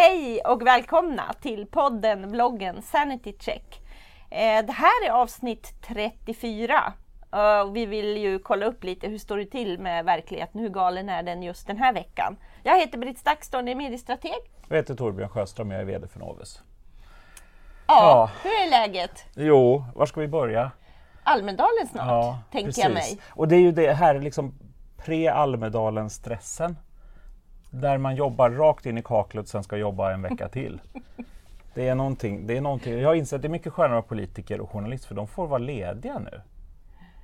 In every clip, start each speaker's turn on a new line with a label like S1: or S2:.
S1: Hej och välkomna till podden, vloggen Sanity Check. Eh, det här är avsnitt 34. Uh, vi vill ju kolla upp lite hur står det till med verkligheten, hur galen är den just den här veckan. Jag heter Britt Stakston, är mediestrateg.
S2: Jag heter Torbjörn Sjöström, jag är VD för Novus.
S1: Ja, ja, hur är läget?
S2: Jo, var ska vi börja?
S1: Almedalen snart, ja, tänker precis. jag mig.
S2: Och det är ju det här liksom pre-Almedalen-stressen. Där man jobbar rakt in i kaklet och sen ska jobba en vecka till. Det är någonting, det är någonting. Jag har insett att det är mycket skönare politiker och journalister för de får vara lediga nu.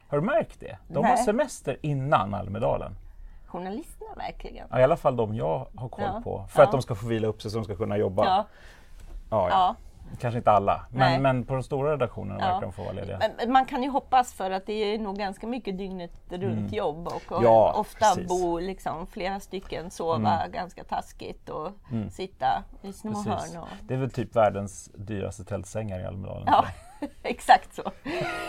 S2: Har du märkt det? De Nej. har semester innan Almedalen.
S1: Journalisterna verkligen?
S2: Ja, I alla fall de jag har koll ja. på. För ja. att de ska få vila upp sig så de ska kunna jobba. Ja, ja. Kanske inte alla, men, men på de stora redaktionerna ja. verkar de få vara lediga.
S1: Men man kan ju hoppas för att det är nog ganska mycket dygnet runt mm. jobb och, och ja, ofta precis. bo liksom, flera stycken, sova mm. ganska taskigt och mm. sitta i små hörn. Och...
S2: Det är väl typ världens dyraste tältsängar i Almedalen.
S1: Ja, exakt så.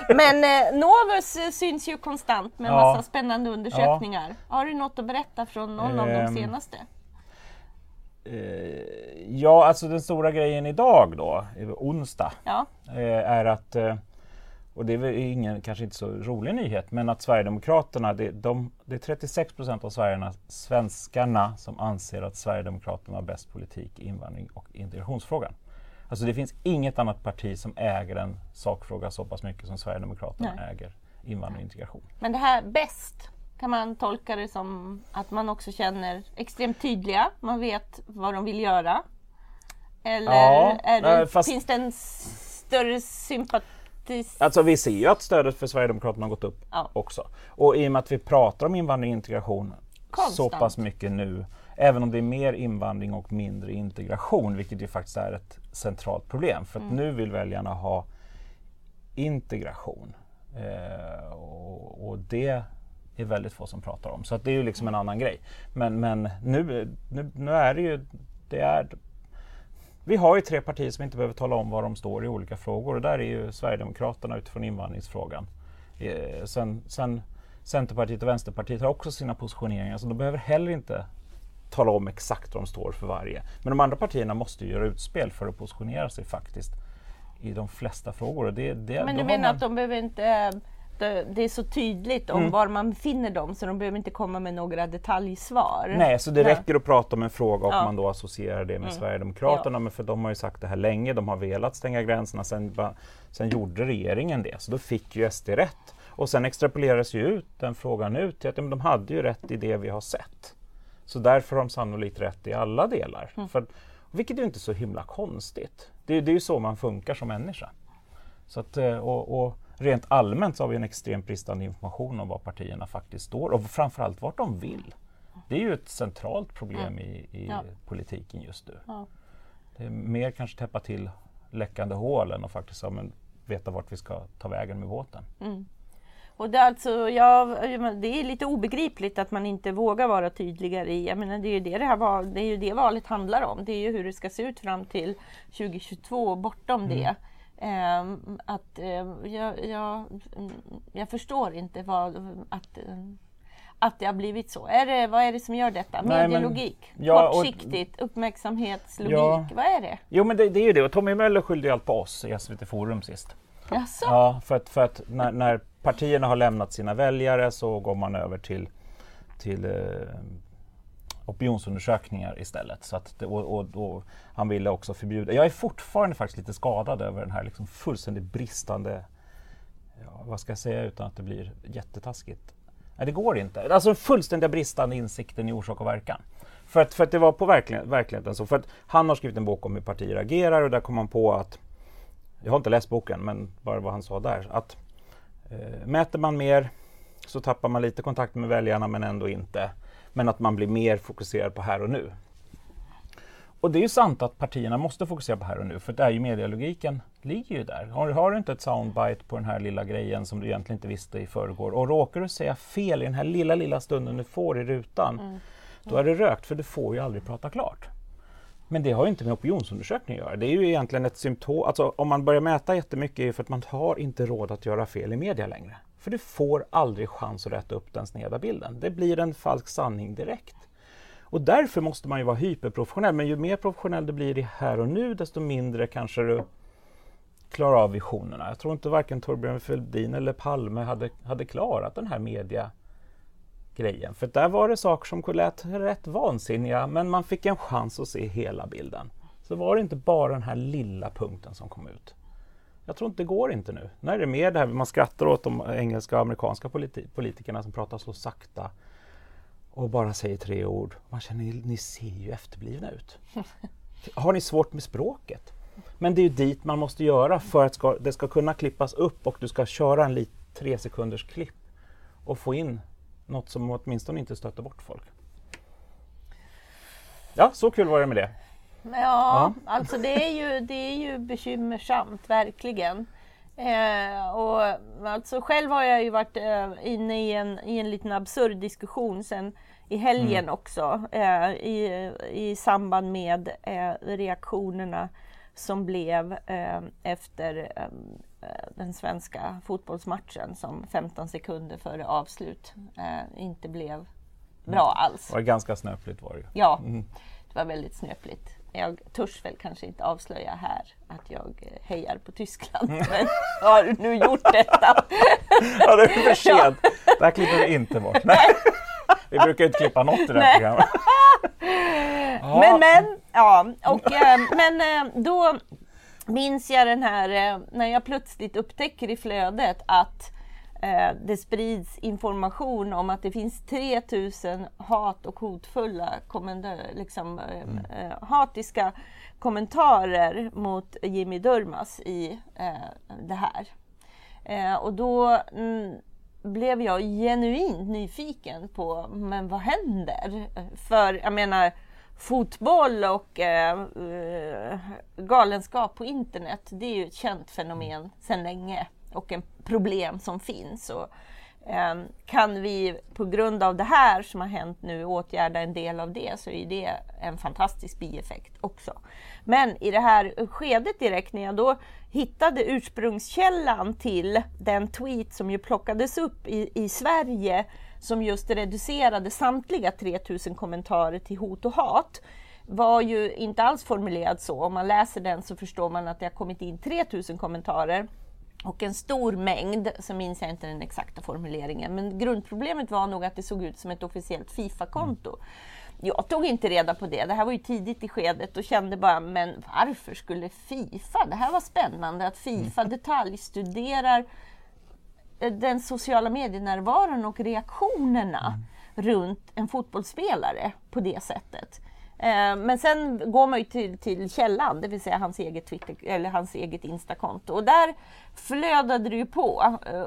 S1: Men eh, Novus syns ju konstant med ja. massa spännande undersökningar. Ja. Har du något att berätta från någon um, av de ehm, senaste?
S2: Eh, ja, alltså den stora grejen idag då, onsdag, ja. Eh, är att eh, och det är väl ingen, kanske inte så rolig nyhet, men att Sverigedemokraterna, det, de, det är 36 procent av svenskarna som anser att Sverigedemokraterna har bäst politik i invandring och integrationsfrågan. Alltså det finns inget annat parti som äger en sakfråga så pass mycket som Sverigedemokraterna Nej. äger invandring och integration.
S1: Men det här bäst, kan man tolka det som att man också känner extremt tydliga, man vet vad de vill göra? Eller ja, det, fast... finns det en större sympati?
S2: Alltså vi ser ju att stödet för Sverigedemokraterna har gått upp ja. också. Och i och med att vi pratar om invandring och integration Konstant. så pass mycket nu, även om det är mer invandring och mindre integration, vilket ju faktiskt är ett centralt problem. För att mm. nu vill väljarna ha integration. Eh, och, och, det är väldigt få som pratar om. Så att det är ju liksom en annan grej. Men, men nu, nu, nu är det ju, det är, vi har ju tre partier som inte behöver tala om var de står i olika frågor och där är ju Sverigedemokraterna utifrån invandringsfrågan. Eh, sen, sen Centerpartiet och Vänsterpartiet har också sina positioneringar så de behöver heller inte tala om exakt vad de står för varje. Men de andra partierna måste ju göra utspel för att positionera sig faktiskt i de flesta frågor. Det,
S1: det, Men du menar man... att de behöver inte det är så tydligt om mm. var man finner dem så de behöver inte komma med några detaljsvar.
S2: Nej, så det ja. räcker att prata om en fråga och ja. man då associerar det med mm. Sverigedemokraterna. Ja. Men för de har ju sagt det här länge, de har velat stänga gränserna. Sen, sen gjorde regeringen det, så då fick ju SD rätt. Och sen extrapoleras ju ut den frågan ut till att de hade ju rätt i det vi har sett. Så därför har de sannolikt rätt i alla delar. Mm. För, vilket är inte så himla konstigt. Det, det är ju så man funkar som människa. Så att, eh, och, och rent allmänt så har vi en extremt bristande information om var partierna faktiskt står och framförallt vart de vill. Det är ju ett centralt problem i, i ja. politiken just nu. Ja. Det är mer kanske täppa till läckande hål än att faktiskt ja, men, veta vart vi ska ta vägen med båten. Mm.
S1: Och det, är alltså, ja, det är lite obegripligt att man inte vågar vara tydligare i, jag menar, det är ju det, det, här val, det är ju det valet handlar om. Det är ju hur det ska se ut fram till 2022 och bortom mm. det. Um, att uh, jag, jag, jag, förstår inte vad, att, uh, att det har blivit så. Är det, vad är det som gör detta? Medielogik? Ja, Kortsiktigt? Och, uppmärksamhetslogik? Ja. Vad är det?
S2: Jo men det, det är ju det och Tommy Möller skyllde allt på oss i SVT Forum sist.
S1: Jaså?
S2: Ja, för att, för att när, när, partierna har lämnat sina väljare så går man över till, till eh, opinionsundersökningar istället. Så att, och, och, och, han ville också förbjuda. Jag är fortfarande faktiskt lite skadad över den här liksom fullständigt bristande, ja, vad ska jag säga utan att det blir jättetaskigt. Nej, det går inte. Alltså den fullständiga bristande insikten i orsak och verkan. För att, för att det var på verklighet, verkligheten så. För att han har skrivit en bok om hur partier agerar och där kom han på att, jag har inte läst boken, men bara vad han sa där, att eh, mäter man mer så tappar man lite kontakt med väljarna men ändå inte. Men att man blir mer fokuserad på här och nu. Och det är ju sant att partierna måste fokusera på här och nu, för det är ju medialogiken ligger ju där. Har, har, du inte ett soundbite på den här lilla grejen som du egentligen inte visste i förrgår och råkar du säga fel i den här lilla, lilla stunden du får i rutan, mm. Mm. då är det rökt, för du får ju aldrig prata klart. Men det har ju inte med opinionsundersökning att göra. Det är ju egentligen ett symptom, alltså om man börjar mäta jättemycket är det för att man har inte råd att göra fel i media längre. För du får aldrig chans att rätta upp den sneda bilden. Det blir en falsk sanning direkt. Och därför måste man ju vara hyperprofessionell. Men ju mer professionell du blir i här och nu, desto mindre kanske du klarar av visionerna. Jag tror inte varken Torbjörn Fälldin eller Palme hade, hade klarat den här media grejen. För där var det saker som lät rätt vansinniga men man fick en chans att se hela bilden. Så var det inte bara den här lilla punkten som kom ut. Jag tror inte det går inte nu. Nu är det mer det här, man skrattar åt de engelska och amerikanska politi politikerna som pratar så sakta och bara säger tre ord. Man känner, ni ser ju efterblivna ut. Har ni svårt med språket? Men det är ju dit man måste göra för att ska, det ska kunna klippas upp och du ska köra en lit, tre sekunders klipp och få in något som åtminstone inte stöter bort folk. Ja, så kul var det med det.
S1: Ja, ja. alltså det är, ju, det är ju bekymmersamt, verkligen. Eh, och alltså själv har jag ju varit eh, inne i en, i en liten absurd diskussion sen i helgen mm. också eh, i, i samband med eh, reaktionerna som blev eh, efter eh, den svenska fotbollsmatchen som 15 sekunder före avslut inte blev bra mm. alls.
S2: Det var ganska snöpligt var det
S1: Ja, mm. det var väldigt snöpligt. Jag törs väl kanske inte avslöja här att jag eh, hejar på Tyskland, men jag har nu gjort detta.
S2: ja, det är för sent. Ja. Det här klipper vi inte bort. Nej. Vi brukar inte klippa något i det här programmet.
S1: Men, men, ja, och, eh, men eh, då minns jag den här när jag plötsligt upptäcker i flödet att det sprids information om att det finns 3000 hat och hotfulla liksom, mm. hatiska kommentarer mot Jimmy Durmas i det här. och då mm, blev jag genuint nyfiken på, men vad händer? För jag menar, fotboll och eh, eh, galenskap på internet, det är ju ett känt fenomen sedan länge och ett problem som finns. Och, eh, kan vi på grund av det här som har hänt nu åtgärda en del av det så är det en fantastisk bieffekt också. Men i det här skedet direkt när jag då hittade ursprungskällan till den tweet som ju plockades upp i, i Sverige som just reducerade samtliga 3000 kommentarer till hot och hat var ju inte alls formulerad så. Om man läser den så förstår man att det har kommit in 3000 kommentarer och en stor mängd, så minns jag inte den exakta formuleringen, men grundproblemet var nog att det såg ut som ett officiellt Fifa-konto. Jag tog inte reda på det. Det här var ju tidigt i skedet och kände bara, men varför skulle Fifa? Det här var spännande att Fifa mm. detaljstuderar eh, den sociala medienärvaron och reaktionerna mm. runt en fotbollsspelare på det sättet. Eh, men sen går man ju till, till källan, det vill säga hans eget, Twitter, eller hans eget Instakonto. Och där flödade det ju på uh,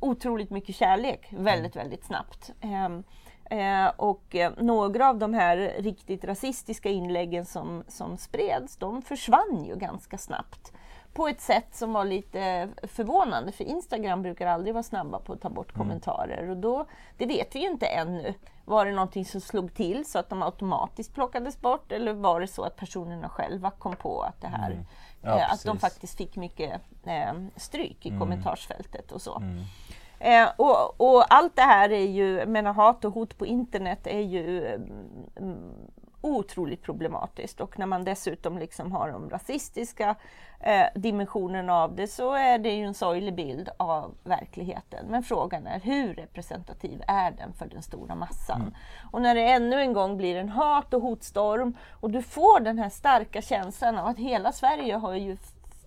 S1: otroligt mycket kärlek väldigt, mm. väldigt snabbt. Um, Eh, och eh, några av de här riktigt rasistiska inläggen som, som spreds, de försvann ju ganska snabbt. På ett sätt som var lite förvånande, för Instagram brukar aldrig vara snabba på att ta bort mm. kommentarer. Och då, det vet vi ju inte ännu. Var det någonting som slog till så att de automatiskt plockades bort eller var det så att personerna själva kom på att det här mm. ja, eh, att de faktiskt fick mycket eh, stryk i mm. kommentarsfältet och så. Mm. Eh, och, och, allt det här är ju, menar hat och hot på internet är ju mm, otroligt problematiskt och när man dessutom liksom har de rasistiska eh, dimensionerna av det så är det ju en sorglig bild av verkligheten. Men frågan är hur representativ är den för den stora massan? Mm. Och när det ännu en gång blir en hat och hotstorm och du får den här starka känslan av att hela Sverige har ju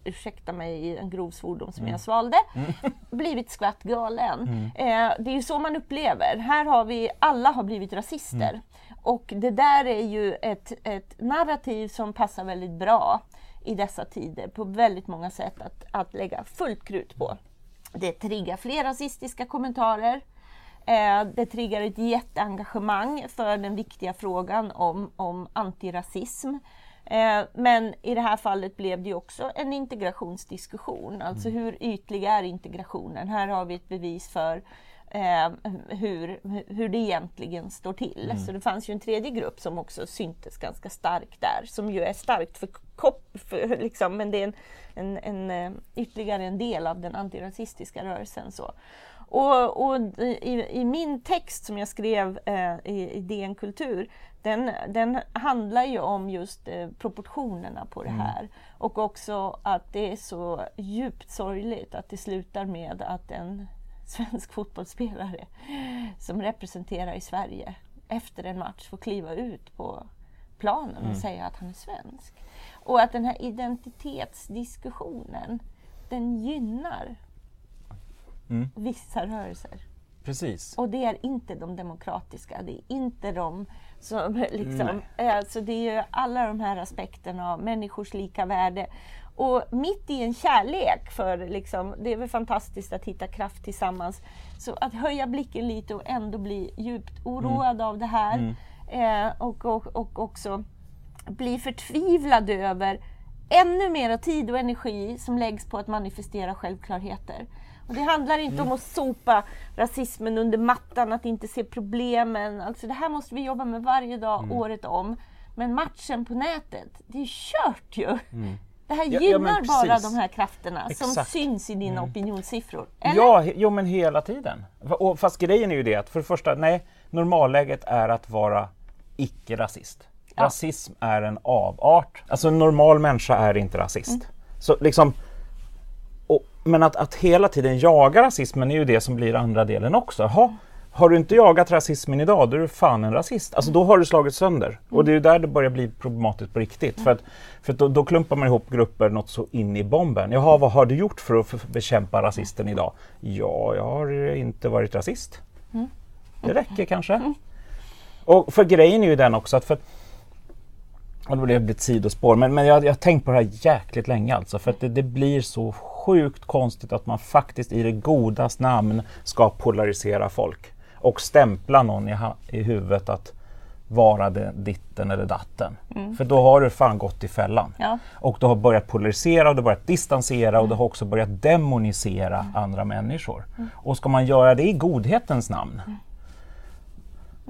S1: ursäkta mig en grov svordom som mm. jag svalde, mm. blivit skvatt galen. Mm. Eh, det är ju så man upplever. Här har vi, alla har blivit rasister. Mm. Och det där är ju ett, ett narrativ som passar väldigt bra i dessa tider på väldigt många sätt att, att lägga fullt krut på. Det triggar fler rasistiska kommentarer. Eh, det triggar ett jätteengagemang för den viktiga frågan om, om antirasism. Eh, men i det här fallet blev det också en integrationsdiskussion. Alltså mm. hur ytlig är integrationen? Här har vi ett bevis för eh, hur, hur det egentligen står till. Mm. Så det fanns ju en tredje grupp som också syntes ganska starkt där, som ju är starkt för kopp, liksom, men det är en, en, en, eh, ytterligare en del av den antirasistiska rörelsen. Så. Och, och i, i, min text som jag skrev eh, i, i DN Kultur, den, den handlar ju om just eh, proportionerna på det mm. här. Mm. Och också att det är så djupt sorgligt att det slutar med att en svensk fotbollsspelare som representerar i Sverige efter en match får kliva ut på planen och mm. säga att han är svensk. Och att den här identitetsdiskussionen, den gynnar mm. vissa rörelser.
S2: Precis.
S1: Och det är inte de demokratiska, det är inte de som liksom... Alltså det är ju alla de här aspekterna av människors lika värde. Och mitt i en kärlek för liksom, det är väl fantastiskt att hitta kraft tillsammans. Så att höja blicken lite och ändå bli djupt oroad mm. av det här. Mm. Eh, och, och, och också bli förtvivlad över ännu mer tid och energi som läggs på att manifestera självklarheter. Och det handlar inte mm. om att sopa rasismen under mattan, att inte se problemen. Alltså det här måste vi jobba med varje dag, mm. året om. Men matchen på nätet, det är kört ju! Mm. Det här gynnar ja, bara de här krafterna Exakt. som syns i dina mm. opinionssiffror.
S2: Eller? Ja, jo men hela tiden. Och fast grejen är ju det att för det första, nej, normalläget är att vara icke-rasist. Ja. Rasism är en avart. Alltså en normal människa är inte rasist. Mm. Så liksom, och, men att, att hela tiden jaga rasismen är ju det som blir andra delen också. Ha, har du inte jagat rasismen idag, då är du fan en rasist. Alltså då har du slagit sönder. Mm. Och det är ju där det börjar bli problematiskt på riktigt. Mm. För, att, för att då, då, klumpar man ihop grupper något så in i bomben. Jaha, vad har du gjort för att bekämpa rasisten idag? Ja, jag har inte varit rasist. Mm. Det räcker kanske. Mm. Och för grejen är ju den också att för och det blir ett sidospår, men, men jag, jag har tänkt på det här jäkligt länge alltså. För att det, det, blir så sjukt konstigt att man faktiskt i det godas namn ska polarisera folk och stämpla någon i, i huvudet att vara det, ditten eller datten. Mm. För då har du fan gått i fällan. Ja. Och du har börjat polarisera, och du har börjat distansera mm. och du har också börjat demonisera mm. andra människor. Mm. Och ska man göra det i godhetens namn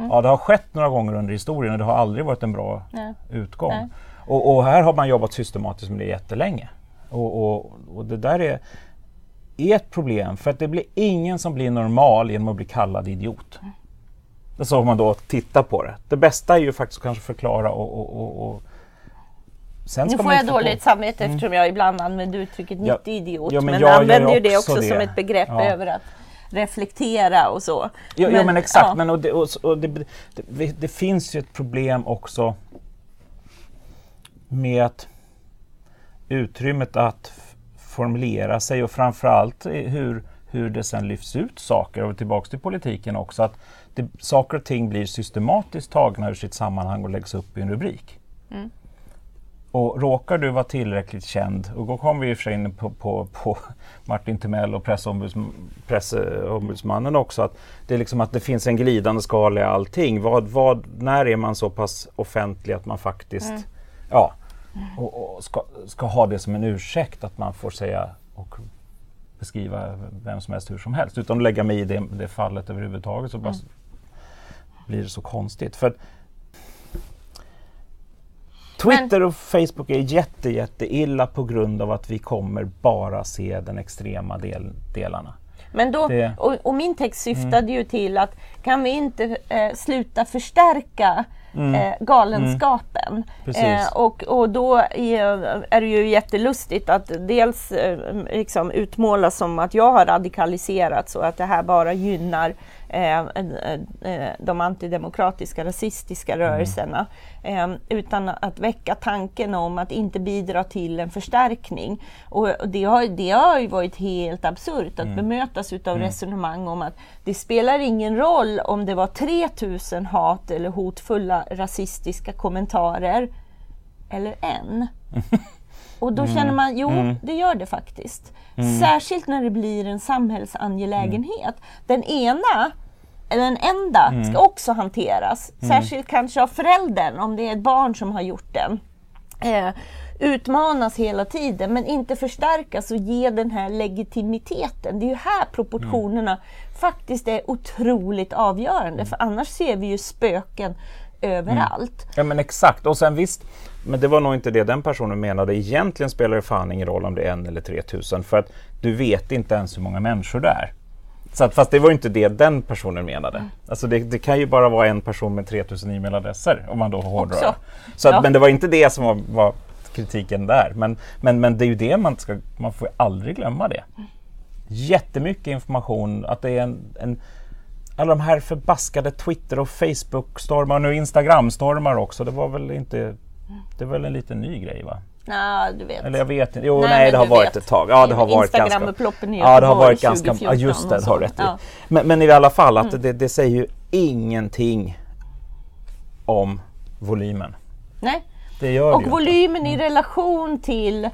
S2: mm. Ja, det har skett några gånger under historien och det har aldrig varit en bra Nej. utgång. Nej. Och, och, här har man jobbat systematiskt med det jättelänge. Och, och, och det där är, är ett problem för att det blir ingen som blir normal genom att bli kallad idiot. Mm. Så om man då tittar på det. Det bästa är ju faktiskt att kanske förklara och,
S1: nu får jag dåligt samvete mm. eftersom jag ibland använder uttrycket ja, 90 idiot. Ja, men, men jag använder ju det också det. som ett begrepp ja. över att reflektera och så.
S2: Ja men, ja, men exakt, ja. men och det, och, och det, det, det, finns ju ett problem också med att utrymmet att formulera sig och framförallt hur, hur det sen lyfts ut saker, och tillbaks till politiken också, att det, saker och ting blir systematiskt tagna ur sitt sammanhang och läggs upp i en rubrik. Mm. Och råkar du vara tillräckligt känd, och då kommer vi i och för sig in på, på, på Martin Timell och pressombudsmannen också, att det, är liksom att det finns en glidande skala i allting. Vad, vad, när är man så pass offentlig att man faktiskt mm. ja, och, och ska, ska, ha det som en ursäkt att man får säga och beskriva vem som helst hur som helst utan att lägga mig i det, det fallet överhuvudtaget så mm. blir det så konstigt. För Twitter och Facebook är jätte, jätte illa på grund av att vi kommer bara se den extrema del, delarna.
S1: Men då, det... och, och, min text syftade mm. ju till att kan vi inte eh, sluta förstärka Mm. Eh, galenskapen. Mm. Eh, och, och då är, är, det ju jättelustigt att dels eh, liksom utmålas som att jag har radikaliserats och att det här bara gynnar de antidemokratiska rasistiska mm. rörelserna. Mm. utan att väcka tanken om att inte bidra till en förstärkning. Och det har, det har ju varit helt absurt att mm. bemötas utav mm. resonemang om att det spelar ingen roll om det var 3000 hat eller hotfulla rasistiska kommentarer eller en. Och då mm. känner man, jo mm. det gör det faktiskt. Mm. Särskilt när det blir en samhällsangelägenhet. Den ena den enda mm. ska också hanteras. Mm. Särskilt kanske av föräldern om det är ett barn som har gjort den. Eh, utmanas hela tiden men inte förstärkas och ge den här legitimiteten. Det är ju här proportionerna mm. faktiskt är otroligt avgörande för annars ser vi ju spöken överallt.
S2: Ja men exakt och sen visst men det var nog inte det den personen menade. Egentligen spelar det fan ingen roll om det är en eller 3000 för att du vet inte ens hur många människor det är. Så att, fast det var inte det den personen menade. Alltså det, det kan ju bara vara en person med 3000 e-mailadresser om man då hårdrar.
S1: Också.
S2: Så att,
S1: Ja.
S2: Men det var inte det som var, var kritiken där. Men, men, men det är ju det man ska, man får ju aldrig glömma det. Jättemycket information, att det är en, en alla de här förbaskade Twitter och Facebook-stormar och nu Instagram-stormar också. Det var väl inte det var väl en liten ny grej va?
S1: Nej, du vet.
S2: Eller jag vet inte. Jo, nej,
S1: Nej,
S2: det har varit
S1: vet.
S2: ett tag. Ja, det har varit ganska...
S1: Instagram-upploppen i
S2: Ja, det har varit ganska... Ja,
S1: 2014
S2: just det, det har rätt.
S1: Ja. Mm.
S2: Men, men i alla fall, att det, det säger ju ingenting om volymen.
S1: Nej.
S2: Det gör det
S1: Och
S2: inte.
S1: volymen i relation till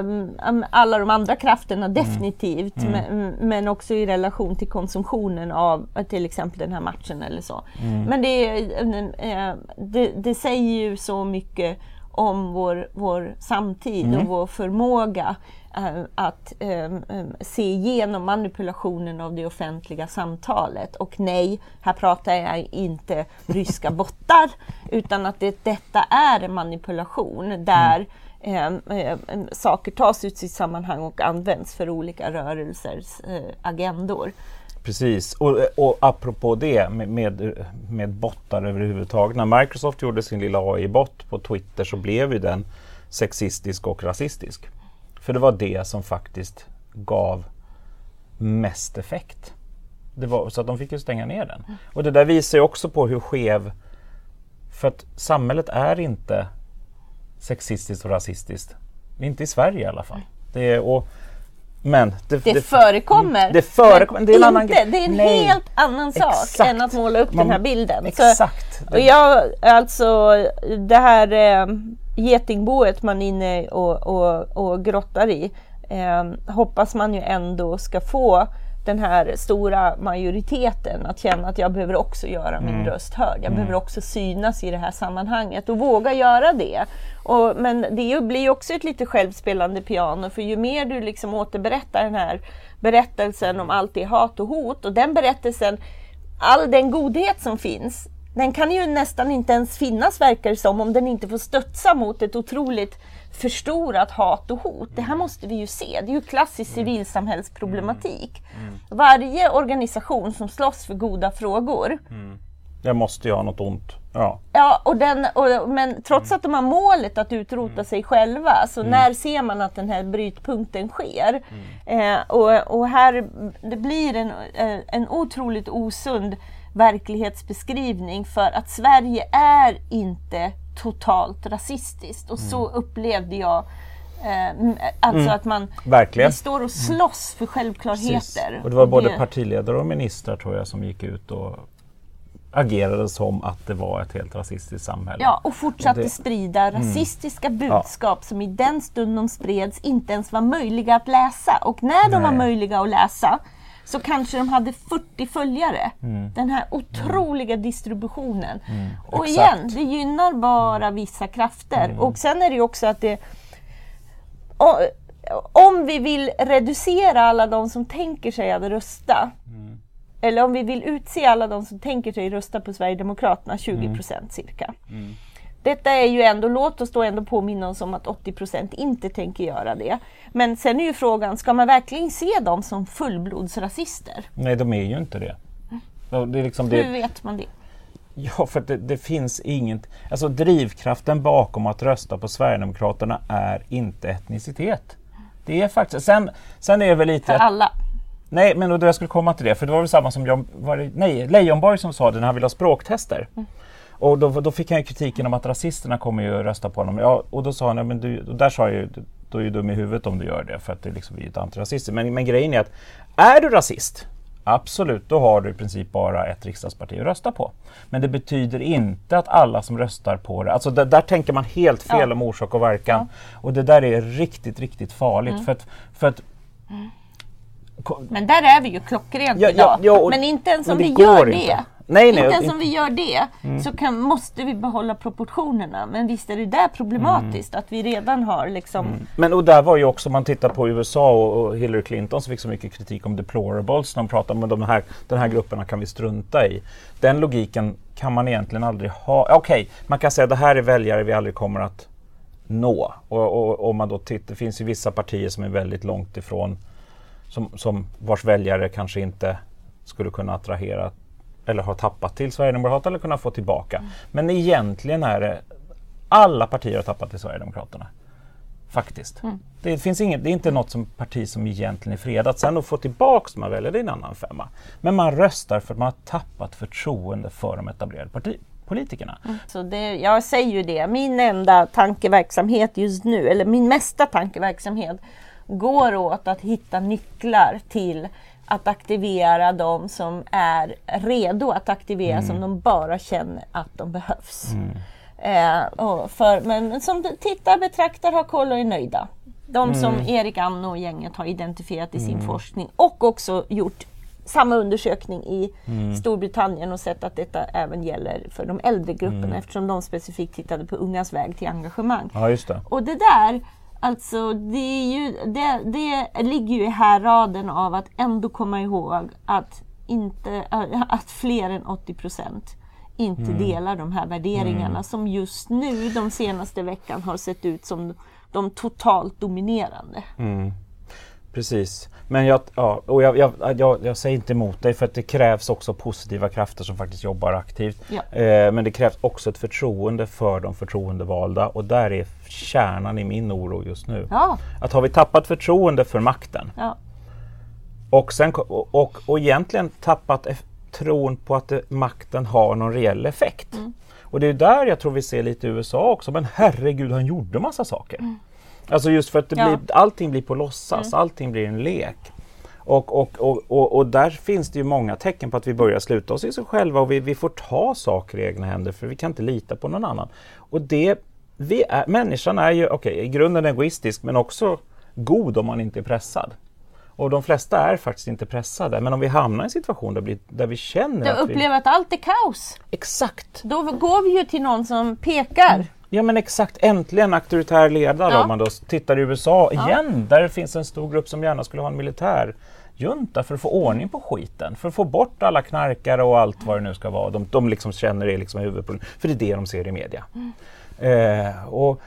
S1: um, alla de andra krafterna
S2: Mm.
S1: definitivt. Men, men också i relation till konsumtionen av till exempel den här matchen eller så.
S2: Mm.
S1: Men det, eh, det, det säger ju så mycket om vår, vår samtid
S2: Mm.
S1: och vår förmåga eh, att ehm, se igenom manipulationen av det offentliga samtalet. Och nej, här pratar jag inte ryska bottar, utan att det, detta är en manipulation där ehm, ehm, saker tas ut sitt sammanhang och används för olika rörelsers eh, agendor.
S2: Precis, och, och apropå det med, med, med bottar överhuvudtaget. När Microsoft gjorde sin lilla AI-bot på Twitter så blev ju den sexistisk och rasistisk. För det var det som faktiskt gav mest effekt. Var, så att de fick ju stänga ner den. Och det där visar ju också på hur skev... För att samhället är inte sexistiskt och rasistiskt. Inte i Sverige i alla fall. Det är, och, men
S1: Det, förekommer.
S2: Det förekommer.
S1: men
S2: Det är en annan
S1: inte. Det är en
S2: Nej.
S1: helt annan sak
S2: Exakt.
S1: än att måla upp
S2: Man-
S1: den här bilden. Så-
S2: Exakt.
S1: Och jag, alltså det här eh, getingboet man är inne och, och, och grottar i eh, hoppas man ju ändå ska få den här stora majoriteten att känna att jag behöver också göra min
S2: Mm.
S1: röst hörd. Jag behöver också synas i det här sammanhanget och våga göra det. Och, men det blir också ett lite självspelande piano för ju mer du liksom återberättar den här berättelsen om allt det hat och hot och den berättelsen all den godhet som finns, den kan ju nästan inte ens finnas verkar det som om den inte får studsa mot ett otroligt förstorat hat och hot. Det här måste vi ju se. Det är ju klassisk civilsamhällsproblematik. Varje organisation som slåss för goda frågor
S2: Jag måste ju ha något ont. Ja.
S1: Ja, och den, och, men trots att de har målet att utrota sig själva, så när ser man att den här brytpunkten sker? Eh, och, och här det blir en, eh, en otroligt osund verklighetsbeskrivning för att Sverige är inte totalt rasistiskt. Och så upplevde jag eh, alltså att man
S2: Verkligen.
S1: står och slåss för självklarheter.
S2: Precis. Och det var både
S1: det-
S2: partiledare och ministrar tror jag som gick ut och agerade som att det var ett helt rasistiskt samhälle.
S1: Ja, och fortsatte
S2: Och det-
S1: sprida rasistiska budskap som i den stund de spreds inte ens var möjliga att läsa. Och när de var
S2: Nej.
S1: möjliga att läsa så kanske de hade 40 följare.
S2: Mm.
S1: Den här otroliga distributionen. Och
S2: exakt. Mm.
S1: igen, det gynnar bara vissa krafter. Och sen är det ju också att det om vi vill reducera alla de som tänker sig att rösta
S2: Mm.
S1: eller om vi vill utse alla de som tänker sig rösta på Sverigedemokraterna, 20
S2: Mm.
S1: procent cirka. Detta är ju ändå, låt oss då ändå påminna oss om att 80 procent inte tänker göra det. Men sen är ju frågan, ska man verkligen se dem som fullblodsrasister?
S2: Nej, de är ju inte det. Det är liksom
S1: Hur
S2: det,
S1: vet man det?
S2: ja, för det, det finns inget... Alltså drivkraften bakom att rösta på Sverigedemokraterna är inte etnicitet. Det är faktiskt... Sen, sen är det väl lite...
S1: För alla.
S2: Nej, men då jag skulle komma till det, för det var väl samma som John, var det, nej, Leijonborg som sa det när han ville ha språktester. Och då, då fick han ju kritiken om att rasisterna kommer ju rösta på honom. Ja, och då sa han, ja, men du, och där sa jag ju, då är du dum i huvudet om du gör det, för att det är liksom är ett antirasister. Men, men grejen är att, är du rasist, absolut, då har du i princip bara ett riksdagsparti att rösta på. Men det betyder inte att alla som röstar på det, alltså där, där tänker man helt fel
S1: Ja.
S2: om orsak och verkan. Och det där är riktigt, riktigt farligt. För att, för att ko-
S1: Men där är vi ju klockrent
S2: Ja, ja,
S1: idag.
S2: ja, och-
S1: Men inte ens om vi gör
S2: inte.
S1: det.
S2: Nej, nej,
S1: inte ens om vi gör det så kan, måste vi behålla proportionerna. Men visst är det där problematiskt att vi redan har liksom
S2: Men och där var ju också, om man tittar på USA och, och Hillary Clinton som fick så mycket kritik om deplorables. De pratade om de här, den här grupperna kan vi strunta i. Den logiken kan man egentligen aldrig ha. Okej, man kan säga att det här är väljare vi aldrig kommer att nå. Och, och, om man då tittar, det finns ju vissa partier som är väldigt långt ifrån som, som vars väljare kanske inte skulle kunna attrahera eller har tappat till Sverigedemokraterna eller kunna få tillbaka. Mm. Men egentligen är det alla partier har tappat till Sverigedemokraterna. Faktiskt. Mm. Det, finns inget, det är inte något som parti som egentligen är fredat. Sen att få tillbaka man väljer, det är en annan femma. Men man röstar för att man har tappat förtroende för de etablerade parti, politikerna.
S1: Mm. Så det, jag säger ju det, min enda tankeverksamhet just nu, eller min mesta tankeverksamhet, går åt att hitta nycklar till att aktivera de som är redo att aktivera mm. som de bara känner att de behövs. Mm. Eh, för, men som tittar, betraktar, har koll och är nöjda. De mm. som Erik Anno och gänget har identifierat i sin mm. forskning och också gjort samma undersökning i mm. Storbritannien och sett att detta även gäller för de äldre grupperna mm. eftersom de specifikt tittade på ungas väg till engagemang.
S2: Ja, just det.
S1: Och det där, alltså det, är ju, det, det ligger ju i härraden av att ändå komma ihåg att, inte, att fler än 80 procent inte mm. delar de här värderingarna mm. som just nu, de senaste veckan, har sett ut som de totalt dominerande.
S2: Mm. Precis. Men jag, ja, och jag, jag, jag, jag, säger inte emot dig för att det krävs också positiva krafter som faktiskt jobbar aktivt. Ja. Eh, men det krävs också ett förtroende för de förtroendevalda och där är kärnan i min oro just nu. Ja. Att har vi tappat förtroende för makten ja. och, sen, och, och, och egentligen tappat tron på att det, makten har någon reell effekt. Mm. Och det är där jag tror vi ser lite i USA också. Men herregud, han gjorde massa saker. Mm. Alltså just för att det ja. blir, allting blir på låtsas, mm. allting blir en lek. Och, och, och, och, och där finns det ju många tecken på att vi börjar sluta oss i sig själva och vi, vi får ta saker i egna händer för vi kan inte lita på någon annan. Och det, vi är, människan är ju, okej, okay, i grunden egoistisk men också god om man inte är pressad. Och de flesta är faktiskt inte pressade. Men om vi hamnar i en situation där vi, där vi känner
S1: att upplever vi... att allt är kaos.
S2: Exakt.
S1: Då går vi ju till någon som pekar.
S2: Ja men exakt, äntligen auktoritär ledare ja. om man då tittar i USA ja. igen. Där finns en stor grupp som gärna skulle ha en militär junta för att få ordning på skiten. För att få bort alla knarkare och allt vad det nu ska vara. De, de liksom känner det liksom huvudproblemet. För det är det de ser i media. Mm. Eh, och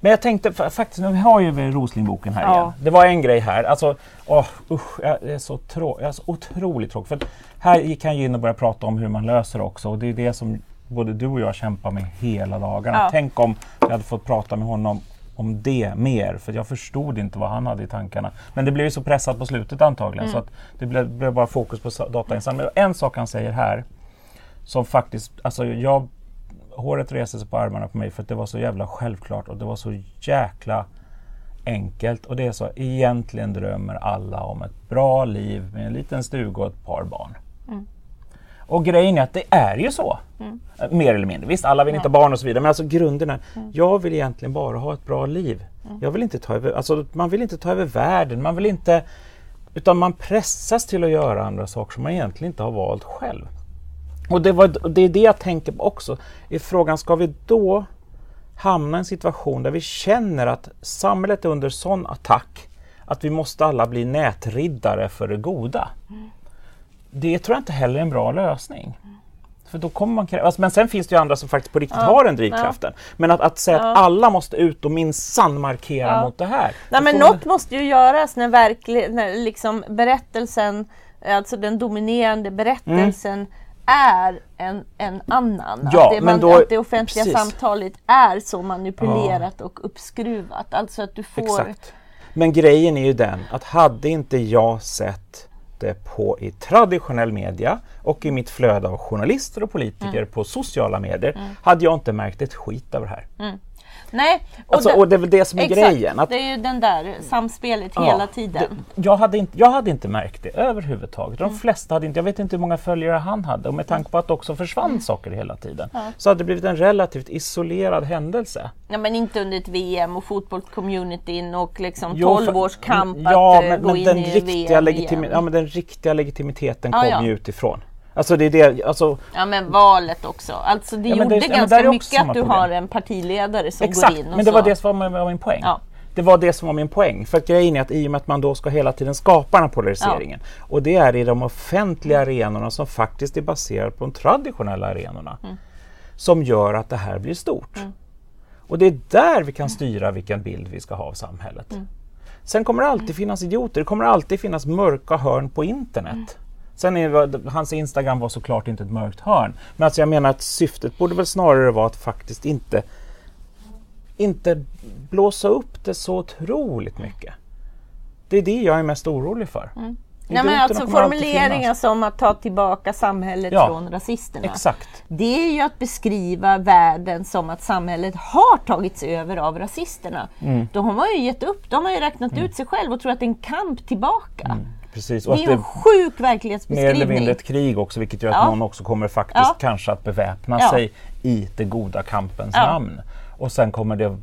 S2: men jag tänkte faktiskt, nu har ju Roslingboken här ja. igen. Det var en grej här, alltså oh, usch, jag är så, trå jag är så otroligt tråkig. För här gick han in och började prata om hur man löser det också och det är det som både du och jag kämpar med hela dagarna. Ja. Tänk om jag hade fått prata med honom om det mer, för jag förstod inte vad han hade i tankarna. Men det blev ju så pressat på slutet antagligen mm. så att det blev, blev, bara fokus på datainsamling. En sak han säger här som faktiskt, alltså jag håret reste sig på armarna på mig för att det var så jävla självklart och det var så jäkla enkelt. Och det är så, egentligen drömmer alla om ett bra liv med en liten stuga och ett par barn. Mm. Och grejen är att det är ju så. Mm. Mer eller mindre. Visst, alla vill inte ha barn och så vidare. Men alltså grunden är, mm. jag vill egentligen bara ha ett bra liv. Mm. Jag vill inte ta över, alltså, man vill inte ta över världen. Man vill inte, utan man pressas till att göra andra saker som man egentligen inte har valt själv. Och det, var, det är det jag tänker på också. Är frågan, ska vi då hamna i en situation där vi känner att samhället är under sån attack att vi måste alla bli nätriddare för det goda? Det tror jag inte heller är en bra lösning. För då kommer man alltså, men sen finns det ju andra som faktiskt på riktigt ja, har den drivkraften. Ja. Men att, att säga ja. att alla måste ut och minsann markera mot det här.
S1: Nej, men något man... måste ju göras när, verklig, när liksom berättelsen, alltså den dominerande berättelsen mm är en, en annan. Ja, att, det, man, då, att det offentliga precis. samtalet är så manipulerat och uppskruvat. Alltså att du får... Exakt.
S2: Men grejen är ju den att hade inte jag sett det på i traditionell media och i mitt flöde av journalister och politiker mm. på sociala medier mm. hade jag inte märkt ett skit av det här.
S1: Nej,
S2: och, alltså, det, och det är väl det som är exakt, grejen.
S1: Att, det är ju den där samspelet ja, hela tiden.
S2: Det, jag, hade inte, jag hade inte märkt det överhuvudtaget. De mm. flesta hade inte, jag vet inte hur många följare han hade och med tanke på att det också försvann mm. saker hela tiden ja. så hade det blivit en relativt isolerad händelse.
S1: Ja men inte under ett VM och fotbollscommunityn och liksom 12 års kamp ja, att
S2: men,
S1: gå
S2: men
S1: in
S2: den
S1: i
S2: riktiga VM. Ja men den riktiga legitimiteten kom ju utifrån. Alltså det är det, alltså...
S1: Ja men valet också. Alltså det ja, gjorde det, ganska ja, mycket att du problem. har en partiledare som
S2: Exakt,
S1: går in
S2: och men det var det som var min poäng. Ja. Det var det som var min poäng. För grejen är att i och med att man då ska hela tiden skapa den här polariseringen ja. och det är i de offentliga arenorna som faktiskt är baserade på de traditionella arenorna mm. som gör att det här blir stort. Mm. Och det är där vi kan styra vilken bild vi ska ha av samhället. Mm. Sen kommer det alltid finnas idioter, det kommer alltid finnas mörka hörn på internet. Sen är hans Instagram var såklart inte ett mörkt hörn. Men alltså jag menar att syftet borde väl snarare vara att faktiskt inte, inte blåsa upp det så otroligt mycket. Det är det jag är mest orolig för.
S1: Mm. Nej, men alltså formuleringar som att ta tillbaka samhället ja, från rasisterna.
S2: Exakt.
S1: Det är ju att beskriva världen som att samhället har tagits över av rasisterna. Mm. Då har ju gett upp, de har ju räknat mm. ut sig själv och tror att det är en kamp tillbaka. Mm.
S2: Precis.
S1: Och det är en sjuk verklighetsbeskrivning.
S2: Mer eller mindre ett krig också vilket gör att ja. någon också kommer faktiskt ja. kanske att beväpna ja. sig i det goda kampens namn. Och sen kommer det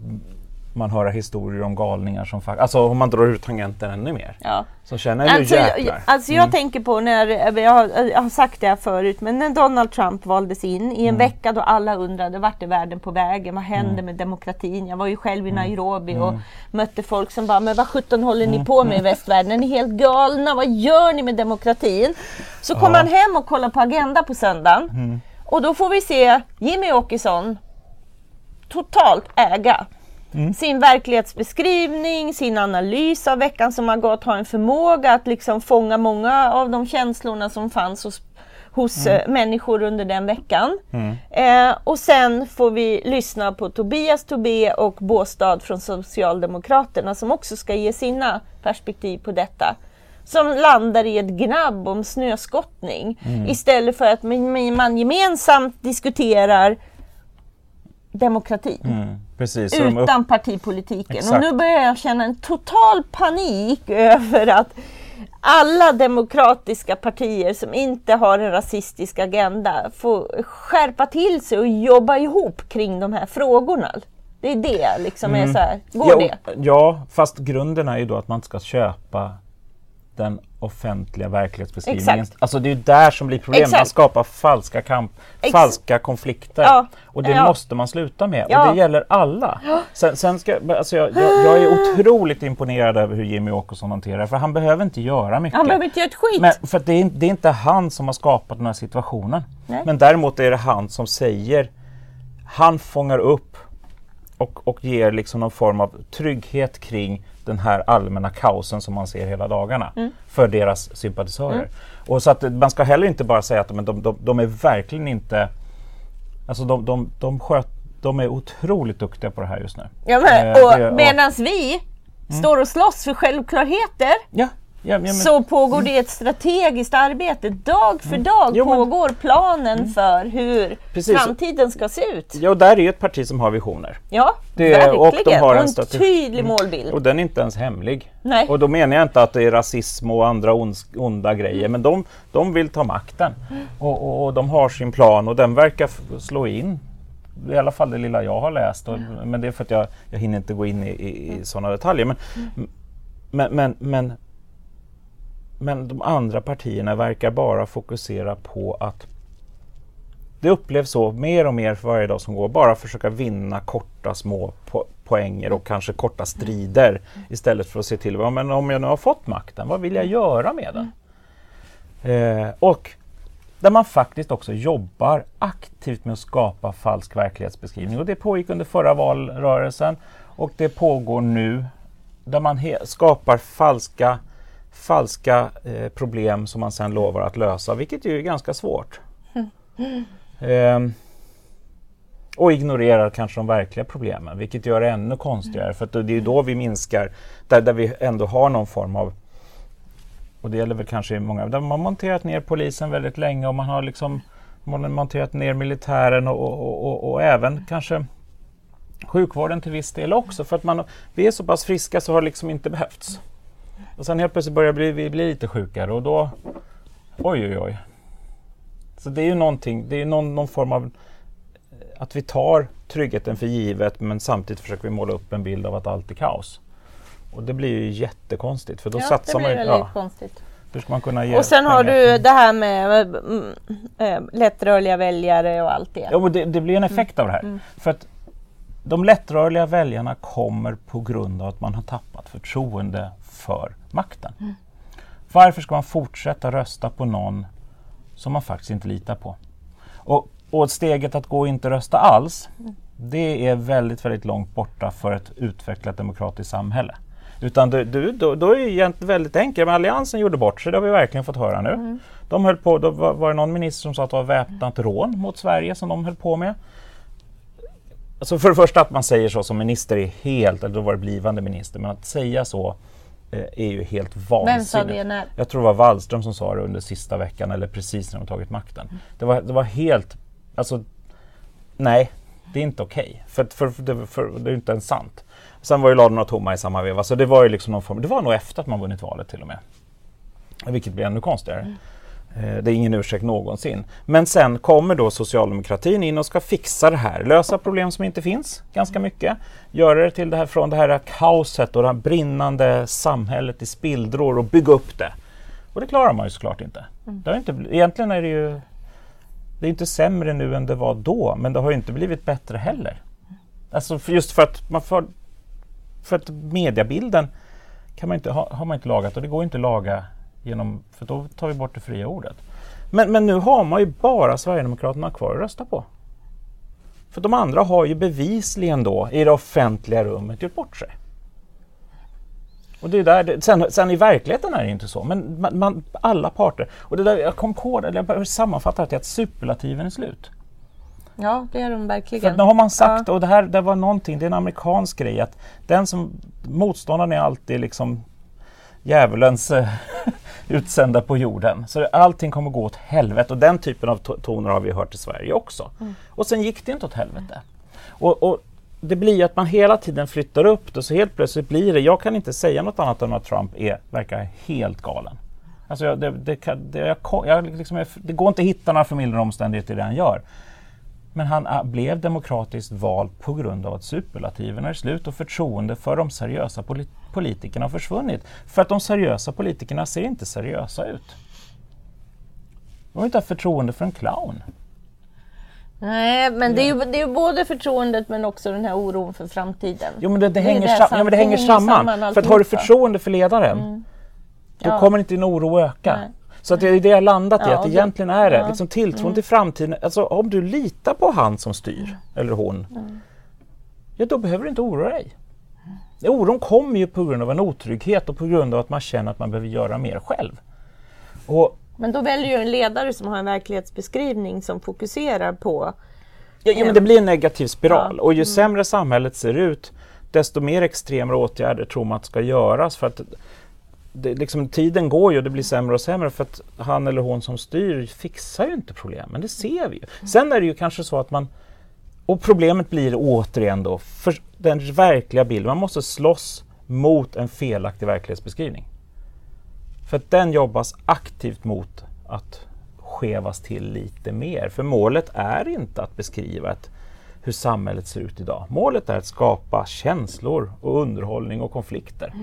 S2: man höra historier om galningar som faktiskt, alltså om man drar ut tangenten ännu mer. Ja. Så känner jag alltså,
S1: jäklar. Alltså jag mm. tänker på när, jag har, jag har sagt det här förut, men när Donald Trump valdes in i en mm. vecka då alla undrade vart är världen på vägen, vad händer mm. med demokratin? Jag var ju själv i mm. Nairobi och mm. mötte folk som bara, men vad sjutton håller ni på med i västvärlden? Är ni helt galna? Vad gör ni med demokratin? Så kom ja. han hem och kollade på Agenda på söndagen och då får vi se Jimmy Åkesson totalt äga Mm. Sin verklighetsbeskrivning, sin analys av veckan som har gått, har en förmåga att liksom fånga många av de känslorna som fanns hos, hos mm. Eh, människor under den veckan. Mm. Eh, och sen får vi lyssna på Tobias Tobé och Båstad från Socialdemokraterna som också ska ge sina perspektiv på detta som landar i ett gnabb om snöskottning mm. istället för att man gemensamt diskuterar demokratin. Mm,
S2: precis,
S1: utan upp... partipolitiken. Exakt. Och nu börjar jag känna en total panik över att alla demokratiska partier som inte har en rasistisk agenda får skärpa till sig och jobba ihop kring de här frågorna. Det är det liksom mm. är så här, går
S2: ja,
S1: det?
S2: Ja, fast grunden är ju då att man ska köpa den offentliga verklighetsbeskrivningen. Exakt. Alltså det är där som blir problemet. Man skapar falska kamp, Ex falska konflikter. Ja. Och det ja. måste man sluta med. Ja. Och det gäller alla. Sen, sen ska, alltså jag, jag, jag, är otroligt imponerad över hur Jimmy Åkesson hanterar för han behöver inte göra mycket.
S1: Han behöver inte göra ett skit.
S2: Men, för det är, det är inte han som har skapat den här situationen. Nej. Men däremot är det han som säger, han fångar upp och, och ger liksom någon form av trygghet kring den här allmänna kaosen som man ser hela dagarna mm. för deras sympatisörer. Mm. Och så att man ska heller inte bara säga att de, de, de är verkligen inte Alltså de, de, de, sköt, de är otroligt duktiga på det här just nu.
S1: Ja, men, eh, och medan vi mm. står och slåss för självklarheter
S2: ja.
S1: Ja, men, så pågår mm. det ett strategiskt arbete. Dag för mm. dag jo, pågår men, planen mm. för hur Precis. framtiden ska se ut.
S2: Ja, och där är ju ett parti som har visioner.
S1: Ja, det, verkligen. Och, de har en, och en tydlig mm. målbild.
S2: Och den är inte ens hemlig. Nej. Och då menar jag inte att det är rasism och andra onda grejer, men de, de vill ta makten. Mm. Och, och, och, de har sin plan och den verkar slå in i alla fall det lilla jag har läst. Och, men det är för att jag, jag hinner inte gå in i, i, i sådana detaljer. Men, men, men, men men de andra partierna verkar bara fokusera på att det upplevs så mer och mer för varje dag som går, bara försöka vinna korta små po poänger och kanske korta strider istället för att se till, ja, men om jag nu har fått makten, vad vill jag göra med den? Eh, och där man faktiskt också jobbar aktivt med att skapa falsk verklighetsbeskrivning. Och det pågick under förra valrörelsen och det pågår nu där man skapar falska falska eh, problem som man sen lovar att lösa, vilket ju är ganska svårt. Eh, och ignorerar kanske de verkliga problemen, vilket gör det ännu konstigare. För det är ju då vi minskar, där, där vi ändå har någon form av och det gäller väl kanske i många, där man har monterat ner polisen väldigt länge och man har liksom man har monterat ner militären och, och, och, och, även kanske sjukvården till viss del också. För att man, vi är så pass friska så har det liksom inte behövts. Och sen helt plötsligt börjar vi bli, bli lite sjukare och då... Oj, oj, oj. Så det är ju någonting, det är någon, någon form av att vi tar tryggheten för givet men samtidigt försöker vi måla upp en bild av att allt är kaos. Och det blir ju jättekonstigt för då ja, satsar
S1: man
S2: ju...
S1: Väldigt ja, konstigt.
S2: Hur ska man kunna ge
S1: och sen pengar? har du det här med äh, lättrörliga väljare och allt det.
S2: Ja, och det, det blir en effekt mm. av det här. Mm. För att de lättrörliga väljarna kommer på grund av att man har tappat förtroende för makten. Mm. Varför ska man fortsätta rösta på någon som man faktiskt inte litar på? Och, och steget att gå och inte rösta alls, mm. det är väldigt, väldigt långt borta för ett utvecklat demokratiskt samhälle. Utan du, du, då, då är det väldigt enkelt. Men Alliansen gjorde bort sig, det har vi verkligen fått höra nu.
S1: Mm.
S2: De höll på, då var, var det någon minister som sa att det var väpnat rån mot Sverige som de höll på med. Alltså för det första att man säger så som minister är helt, eller då var det blivande minister, men att säga så är ju helt vansinnigt.
S1: Vem sa det när?
S2: Jag tror det var Wallström som sa det under sista veckan eller precis när de tagit makten. Det, var, det var helt, alltså nej, det är inte okej. För, för, för, det- för det är inte ens sant. Sen var ju ladorna tomma i samma veva, så det var ju liksom någon form, det var nog efter att man vunnit valet till och med. Vilket blir ännu konstigare. Eh, Det är ingen ursäkt någonsin. Men sen kommer då socialdemokratin in och ska fixa det här. Lösa problem som inte finns, ganska mycket. Göra det till det här från det här kaoset och det här brinnande samhället i spillror och bygga upp det. Och det klarar man ju såklart inte. Det har inte egentligen är det ju det är inte sämre nu än det var då, men det har ju inte blivit bättre heller. Alltså för just för att man får, för att mediebilden kan man inte, ha, har man inte lagat och det går inte att laga genom, för då tar vi bort det fria ordet. Men, men nu har man ju bara Sverigedemokraterna kvar att rösta på. För de andra har ju bevisligen då i det offentliga rummet gjort bort sig. Och det är där det, sen, sen i verkligheten är det inte så, men man, man, alla parter. Och det där, jag kom på det, jag sammanfattar det till att superlativen är slut.
S1: Ja, det är de
S2: För
S1: verkligen.
S2: nu har man sagt, och det här det var någonting, det är en amerikansk grej, att den som motståndaren är alltid liksom djävulens eh, utsända på jorden. Så allting kommer gå åt helvete och den typen av to- toner har vi hört i Sverige också. Och sen gick det inte åt helvete. Och, och det blir ju att man hela tiden flyttar upp det så helt plötsligt blir det, jag kan inte säga något annat än att Trump är, verkar helt galen. Alltså jag, det, det, det, jag, jag, liksom, det går inte att hitta några förmildrande omständigheter i det han gör. Men han blev demokratiskt vald på grund av att superlativen är slut och förtroende för de seriösa poli- politikerna har försvunnit. För att de seriösa politikerna ser inte seriösa ut. De vill inte ha förtroende för en clown.
S1: Nej, men det är, ju, det är ju både förtroendet men också den här oron för framtiden.
S2: Jo men det, det, hänger,
S1: det
S2: sam-
S1: sam-
S2: ja, men det hänger samman. för att har du förtroende för ledaren, då
S1: Ja.
S2: kommer inte din oro öka.
S1: Nej.
S2: Så att det är det jag landat i,
S1: Ja,
S2: att
S1: och då-
S2: egentligen är det
S1: ja.
S2: liksom tilltron till framtiden. Alltså om du litar på han som styr, eller hon, ja då behöver du inte oroa dig. Oron kommer ju på grund av en otrygghet och på grund av att man känner att man behöver göra mer själv. Och
S1: Men då väljer ju en ledare som har en verklighetsbeskrivning som fokuserar på
S2: Ja, ja, men det blir en negativ spiral
S1: Ja. Mm.
S2: och ju sämre samhället ser ut desto mer extrema åtgärder tror man att ska göras för att det, liksom, tiden går ju och det blir sämre och sämre för att han eller hon som styr fixar ju inte problemen, det ser vi ju. Sen är det ju kanske så att man och problemet blir återigen då för den verkliga bilden, man måste slåss mot en felaktig verklighetsbeskrivning. För att den jobbas aktivt mot att skevas till lite mer. För målet är inte att beskriva ett, hur samhället ser ut idag. Målet är att skapa känslor och underhållning och konflikter.